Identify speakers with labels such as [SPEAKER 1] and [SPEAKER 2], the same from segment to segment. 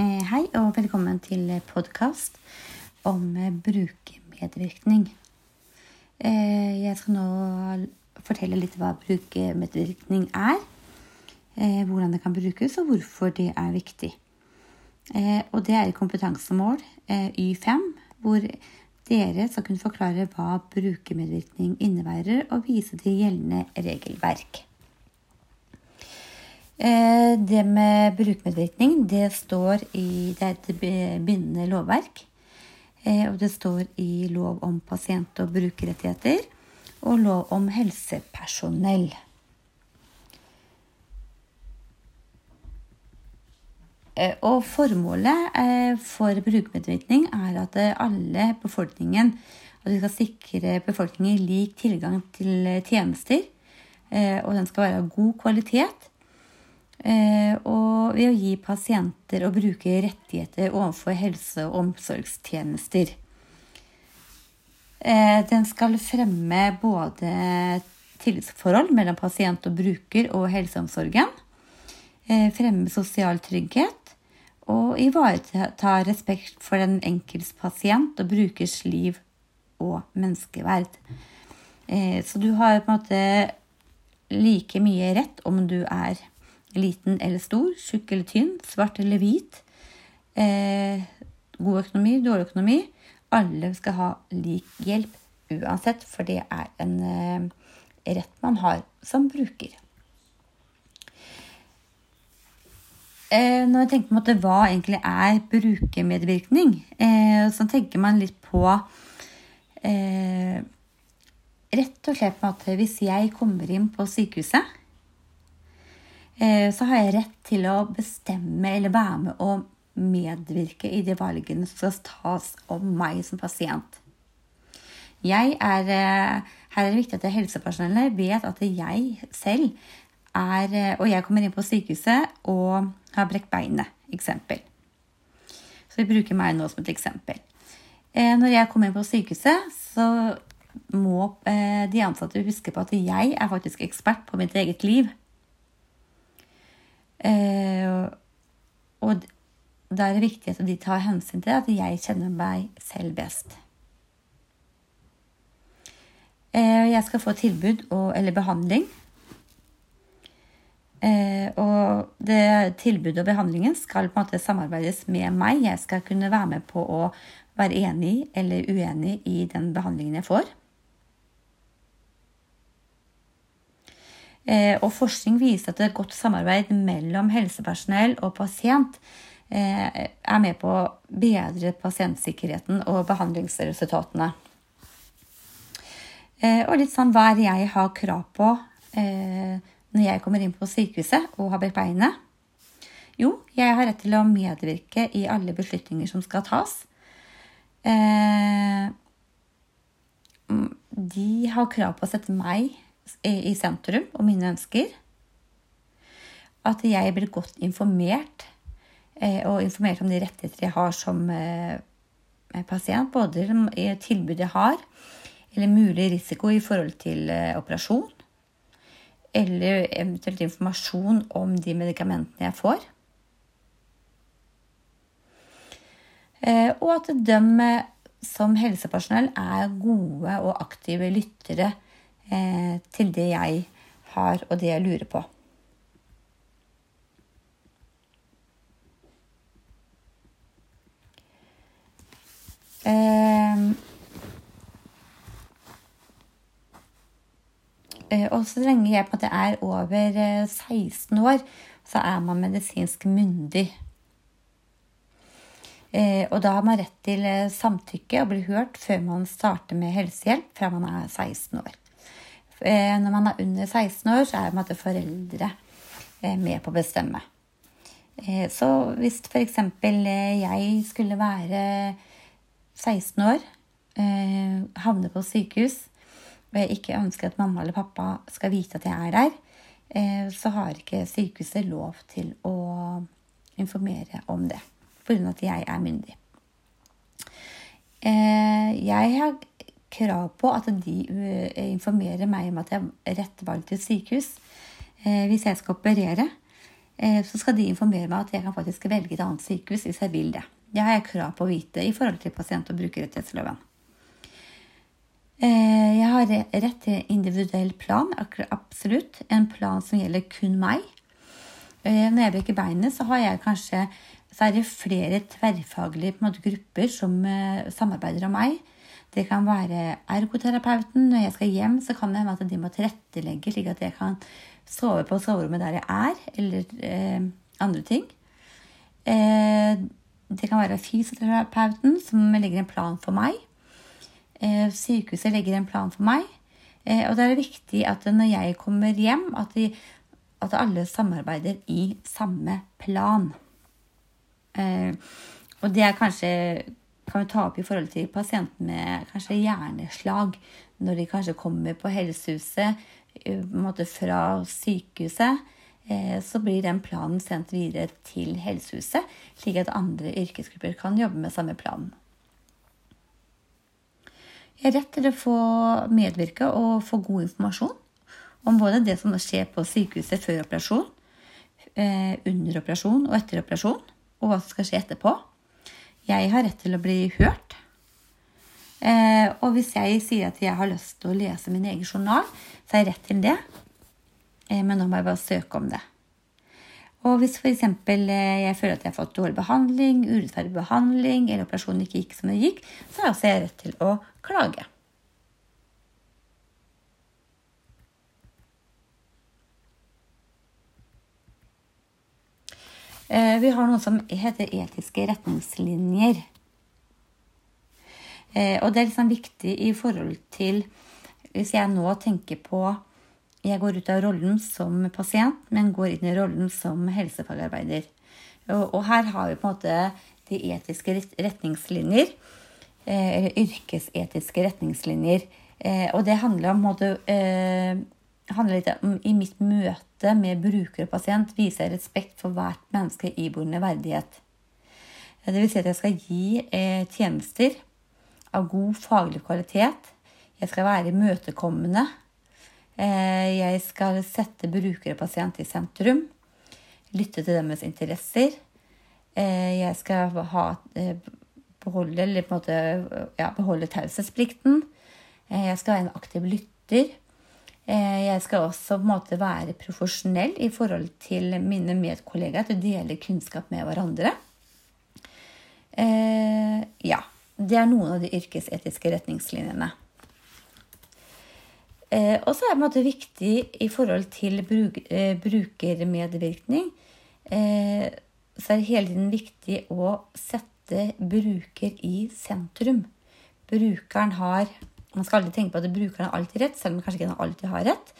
[SPEAKER 1] Eh, hei og velkommen til podkast om eh, brukermedvirkning. Eh, jeg skal nå fortelle litt hva brukermedvirkning er. Hvordan det kan brukes, og hvorfor det er viktig. Og det er et kompetansemål Y5, hvor dere skal kunne forklare hva brukermedvirkning innebærer, og vise til gjeldende regelverk. Eh, det med brukermedvirkning, det står i Det er et bindende lovverk. Eh, og det står i lov om pasient- og brukerrettigheter og lov om helsepersonell. Eh, og formålet for brukermedvirkning er at alle befolkningen At vi skal sikre befolkningen lik tilgang til tjenester. Og den skal være av god kvalitet og ved å gi pasienter og bruke rettigheter overfor helse- og omsorgstjenester. Eh, den skal fremme både tillitsforhold mellom pasient og bruker og helseomsorgen. Eh, fremme sosial trygghet. Og ivareta respekt for den enkeltes pasient og brukers liv og menneskeverd. Så du har på en måte like mye rett om du er Liten eller stor, tjukk eller tynn, svart eller hvit. Eh, god økonomi, dårlig økonomi. Alle skal ha lik hjelp uansett, for det er en eh, rett man har som bruker. Eh, når jeg tenker på måte, hva egentlig er brukermedvirkning, eh, så tenker man litt på eh, Rett og slett på at hvis jeg kommer inn på sykehuset Eh, så har jeg rett til å bestemme eller være med og medvirke i de valgene som skal tas om meg som pasient. Jeg er, eh, her er det viktig at helsepersonellet vet at jeg selv er eh, Og jeg kommer inn på sykehuset og har brekt beinet, eksempel. Så vi bruker meg nå som et eksempel. Når jeg kommer inn på sykehuset, så må de ansatte huske på at jeg er faktisk ekspert på mitt eget liv. Eh, og da er det viktig at de tar hensyn til at jeg kjenner meg selv best. Eh, jeg skal få tilbud og, eller behandling. Eh, og det tilbudet og behandlingen skal på en måte samarbeides med meg. Jeg skal kunne være med på å være enig eller uenig i den behandlingen jeg får. Og forskning viser at et godt samarbeid mellom helsepersonell og pasient eh, er med på å bedre pasientsikkerheten og behandlingsresultatene. Eh, og litt sånn hva er det jeg har krav på når jeg kommer inn på sykehuset og har bredt beinet? Jo, jeg har rett til å medvirke i alle beslutninger som skal tas. De har krav på å sette meg i sentrum og mine ønsker. At jeg blir godt informert, eh, og informert om de rettigheter jeg har som eh, pasient. Både tilbudet jeg har, eller mulig risiko i forhold til eh, operasjon. Eller eventuelt informasjon om de medikamentene jeg får. Og at de som helsepersonell er gode og aktive lyttere eh, til det jeg har, og det jeg lurer på. Ehm, eh, og så lenge jeg på at jeg er over 16 eh, år, så er man medisinsk myndig. Eh, og da har man rett til eh, samtykke og blir hørt før man starter med helsehjelp fra man er 16 år. Eh, når man er under 16 år, så er det foreldre eh, med på å bestemme. Eh, så hvis f.eks. jeg skulle være 16 år, havne på sykehus, og jeg ikke ønsker at mamma eller pappa skal vite at jeg er der, så har ikke sykehuset lov til å informere om det, pga. at jeg er myndig. Jeg har krav på at de eh, informerer meg om at jeg har rett valg til sykehus eh, hvis jeg skal operere. eh, så skal de informere meg at jeg kan faktisk velge et annet sykehus hvis jeg vil det. Det har jeg krav på å vite i forhold til pasient- og brukerrettighetsloven. Jeg har rett til individuell plan, absolutt. En plan som gjelder kun meg. Når jeg brekker beinet, så har jeg kanskje så er det flere tverrfaglige måte, grupper som samarbeider om meg. Det kan være ergoterapeuten. Når jeg skal hjem, så kan det hende at de må tilrettelegge slik at jeg kan sove på soverommet der jeg er, eller eh, andre ting. Eh, det kan være fysioterapeuten som legger en plan for meg. Eh, sykehuset legger en plan for meg. Eh, og da er det viktig at når jeg kommer hjem, at, de, at alle samarbeider i samme plan. Eh, og det er kanskje kan vi ta opp i forhold til pasienter med kanskje hjerneslag. Når de kanskje kommer på helsehuset på fra sykehuset, så blir den planen sendt videre til helsehuset, slik at andre yrkesgrupper kan jobbe med samme plan. Jeg har rett til å få medvirke og få god informasjon om både det som skjer på sykehuset før operasjon, under operasjon og etter operasjon, og hva som skal skje etterpå. Jeg har rett til å bli hørt. Eh, og hvis jeg sier at jeg har lyst til å lese min egen journal, så har jeg rett til det. Eh, men nå må jeg bare søke om det. Og hvis f.eks. Eh, jeg føler at jeg har fått dårlig behandling, urettferdig behandling, eller operasjonen ikke gikk som det gikk, så har jeg også rett til å klage. Vi har noe som heter etiske retningslinjer. Eh, og det er liksom viktig i forhold til Hvis jeg nå tenker på Jeg går ut av rollen som pasient, men går inn i rollen som helsefagarbeider. Og, her har vi på en måte de etiske retningslinjer. Eh, eller yrkesetiske retningslinjer. Og det handler om en måte handler litt om i mitt møte med bruker og pasient viser jeg respekt for hvert menneske iboende verdighet. Det vil si at jeg skal gi eh, tjenester av god faglig kvalitet. Jeg skal være imøtekommende. Eh, jeg skal sette bruker og pasient i sentrum. Lytte til deres interesser. Eh, jeg skal ha, eh, beholde, eller ja, beholde taushetsplikten. Eh, jeg skal være en aktiv lytter. Eh, jeg skal også på en måte være profesjonell i forhold til mine medkollegaer til å dele kunnskap med hverandre. Eh, ja. Det er noen av de yrkesetiske retningslinjene. Eh, og så er det på en måte viktig i forhold til brukermedvirkning så er det hele tiden viktig å sette bruker i sentrum. Brukeren har man skal aldri tenke på at brukeren har alltid rett, selv om kanskje ikke alltid har rett.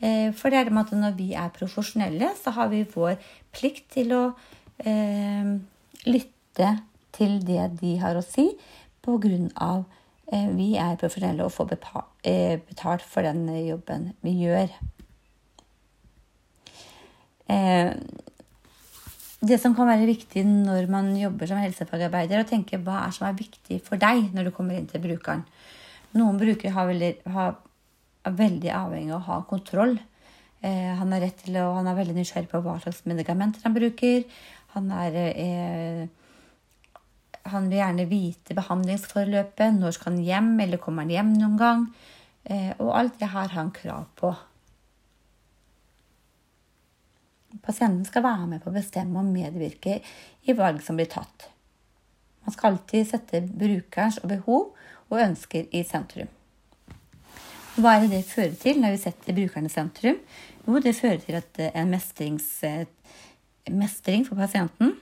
[SPEAKER 1] Eh, for det er det med at når vi er profesjonelle, så har vi vår plikt til å eh, lytte til det de har å si, på grunn av eh, vi er profesjonelle og får eh, betalt for den jobben vi gjør. Eh, det som kan være viktig når man jobber som helsefagarbeider, å tenke hva er som er viktig for deg når du kommer inn til brukeren. Noen brukere har veldig, har, er veldig avhengig av å ha kontroll. Eh, han, er til, han er veldig nysgjerrig på hva slags medikamenter han bruker. Han, er, eh, han vil gjerne vite behandlingsforløpet. Når skal han hjem, eller kommer han hjem noen gang? Eh, og alt det har han krav på. Pasienten skal være med på å bestemme og medvirke i valg som blir tatt. Man skal alltid sette brukerens behov og ønsker i sentrum. Hva er det det fører til når vi setter brukeren i sentrum? Jo, det fører til at eh, en eh, mestring for pasienten.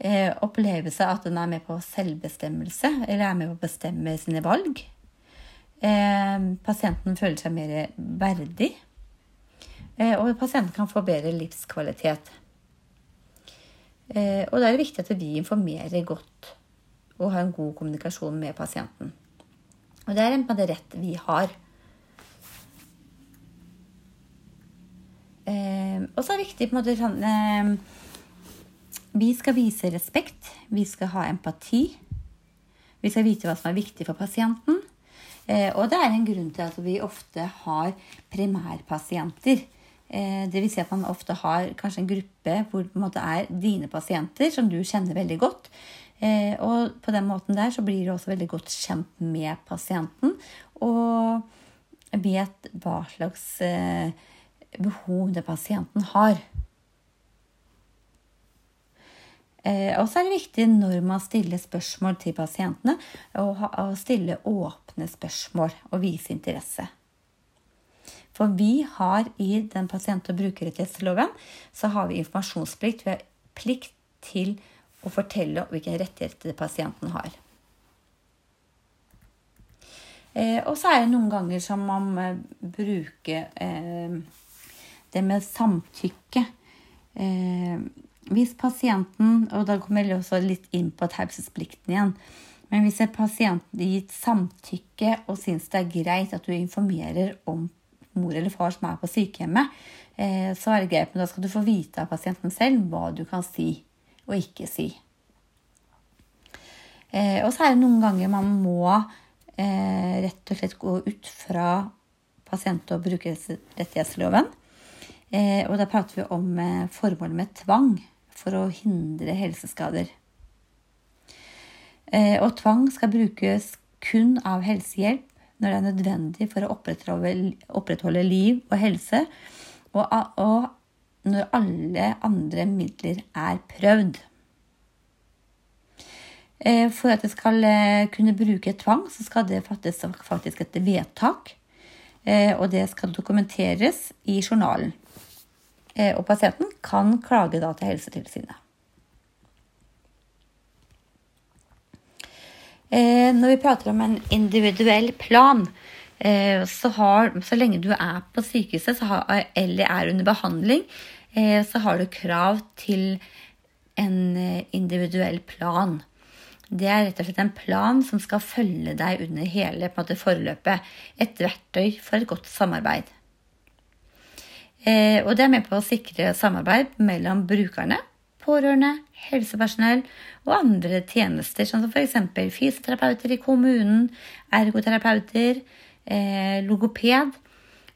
[SPEAKER 1] Eh, opplevelse av at den er med på selvbestemmelse, eller er med på å bestemme sine valg. Eh, pasienten føler seg mer verdig. Eh, og pasienten kan få bedre livskvalitet. Eh, og da er det viktig at vi informerer godt og ha en god kommunikasjon med pasienten. Og det er en måte rett vi har. Eh, og så er det viktig på en måte sånn eh, Vi skal vise respekt. Vi skal ha empati. Vi skal vite hva som er viktig for pasienten. Eh, og det er en grunn til at vi ofte har primærpasienter. Eh, det vil si at man ofte har kanskje en gruppe hvor det er dine pasienter, som du kjenner veldig godt. Eh, og på den måten der så blir du også veldig godt kjent med pasienten. Og vet hva slags eh, behov det pasienten har. Eh, og så er det viktig når man stiller spørsmål til pasientene, å stille åpne spørsmål og vise interesse. For vi har i den pasient- og brukerrettighetsloven så har vi informasjonsplikt. Vi har plikt til å fortelle hvilke rettigheter pasienten har. Eh, og så er det noen ganger som man eh, bruker eh, det med samtykke. Eh, hvis pasienten Og da kommer jeg også litt inn på taushetsplikten igjen. Men hvis en pasient gitt samtykke og syns det er greit at du informerer om mor eller far som er på sykehjemmet, eh, så er det greit, men da skal du få vite av pasienten selv hva du kan si og ikke si. Eh, og så er det noen ganger man må eh, rett og slett gå ut fra pasient- og brukerrettighetsloven. Og da prater vi om formålet med tvang for å hindre helseskader. Eh, og tvang skal brukes kun av helsehjelp når det er nødvendig for å opprettholde, liv og helse, og, og når alle andre midler er prøvd. Eh, for at det skal eh, kunne bruke tvang, så skal det fattes faktisk et vedtak. Og det skal dokumenteres i journalen. Eh, og pasienten kan klage da til Helsetilsynet. Eh, når vi prater om en individuell plan, eh, så, har, så lenge du er på sykehuset har, eller er under behandling, så har du krav til en individuell plan. Det er rett og slett en plan som skal følge deg under hele måte, forløpet. Et verktøy for et godt samarbeid. Eh, og det er med på å sikre samarbeid mellom brukerne, pårørende, helsepersonell og andre tjenester, sånn som f.eks. fysioterapeuter i kommunen, ergoterapeuter, eh, logoped,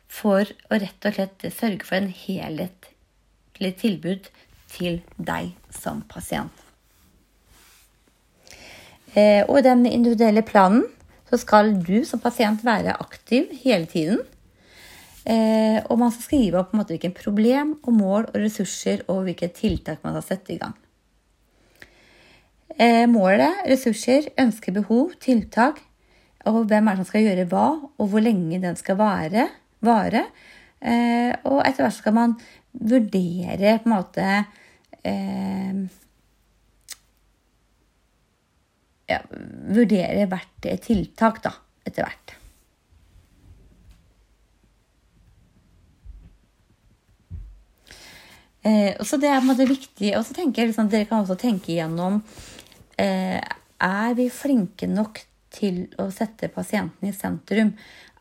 [SPEAKER 1] for å rett og slett sørge for en helhetlig tilbud til deg som pasient. Eh, og i den individuelle planen så skal du som pasient være aktiv hele tiden Eh, og man skal skrive opp måte, hvilke problem og mål og ressurser og hvilke tiltak man skal sette i gang. Eh, målet, ressurser, ønsker, behov, tiltak og hvem er det som skal gjøre hva, og hvor lenge den skal vare. vare. Eh, og etter hvert skal man vurdere på en måte eh, ja, Vurdere hvert tiltak, da, etter hvert. Eh, så det er på en måte viktig. Og så tenker jeg liksom, dere kan også tenke igjennom eh, Er vi flinke nok til å sette pasienten i sentrum?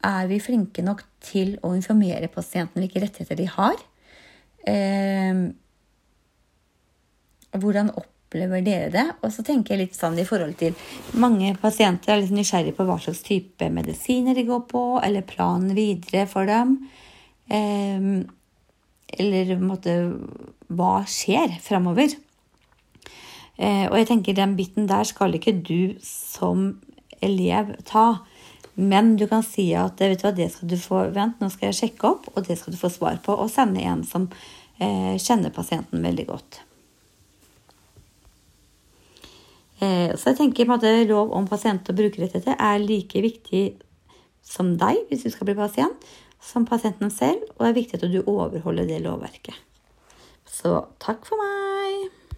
[SPEAKER 1] Er vi flinke nok til å informere pasienten hvilke rettigheter de har? Eh, hvordan opplever dere det? Og så tenker jeg litt sånn i forhold til Mange pasienter er litt nysgjerrige på hva slags type medisiner de går på, eller planen videre for dem. Eh, eller måte, hva skjer framover? Eh, og jeg tenker den biten der skal ikke du som elev ta. Men du kan si at vet du hva, det skal du få Vent, nå skal jeg sjekke opp, og det skal du få svar på. Og sende en som eh, kjenner pasienten veldig godt. Eh, så jeg tenker at lov om pasient- og brukerrettigheter er like viktig som deg hvis du skal bli pasient som pasienten selv, og det er viktig at du overholder det lovverket. Så takk for meg!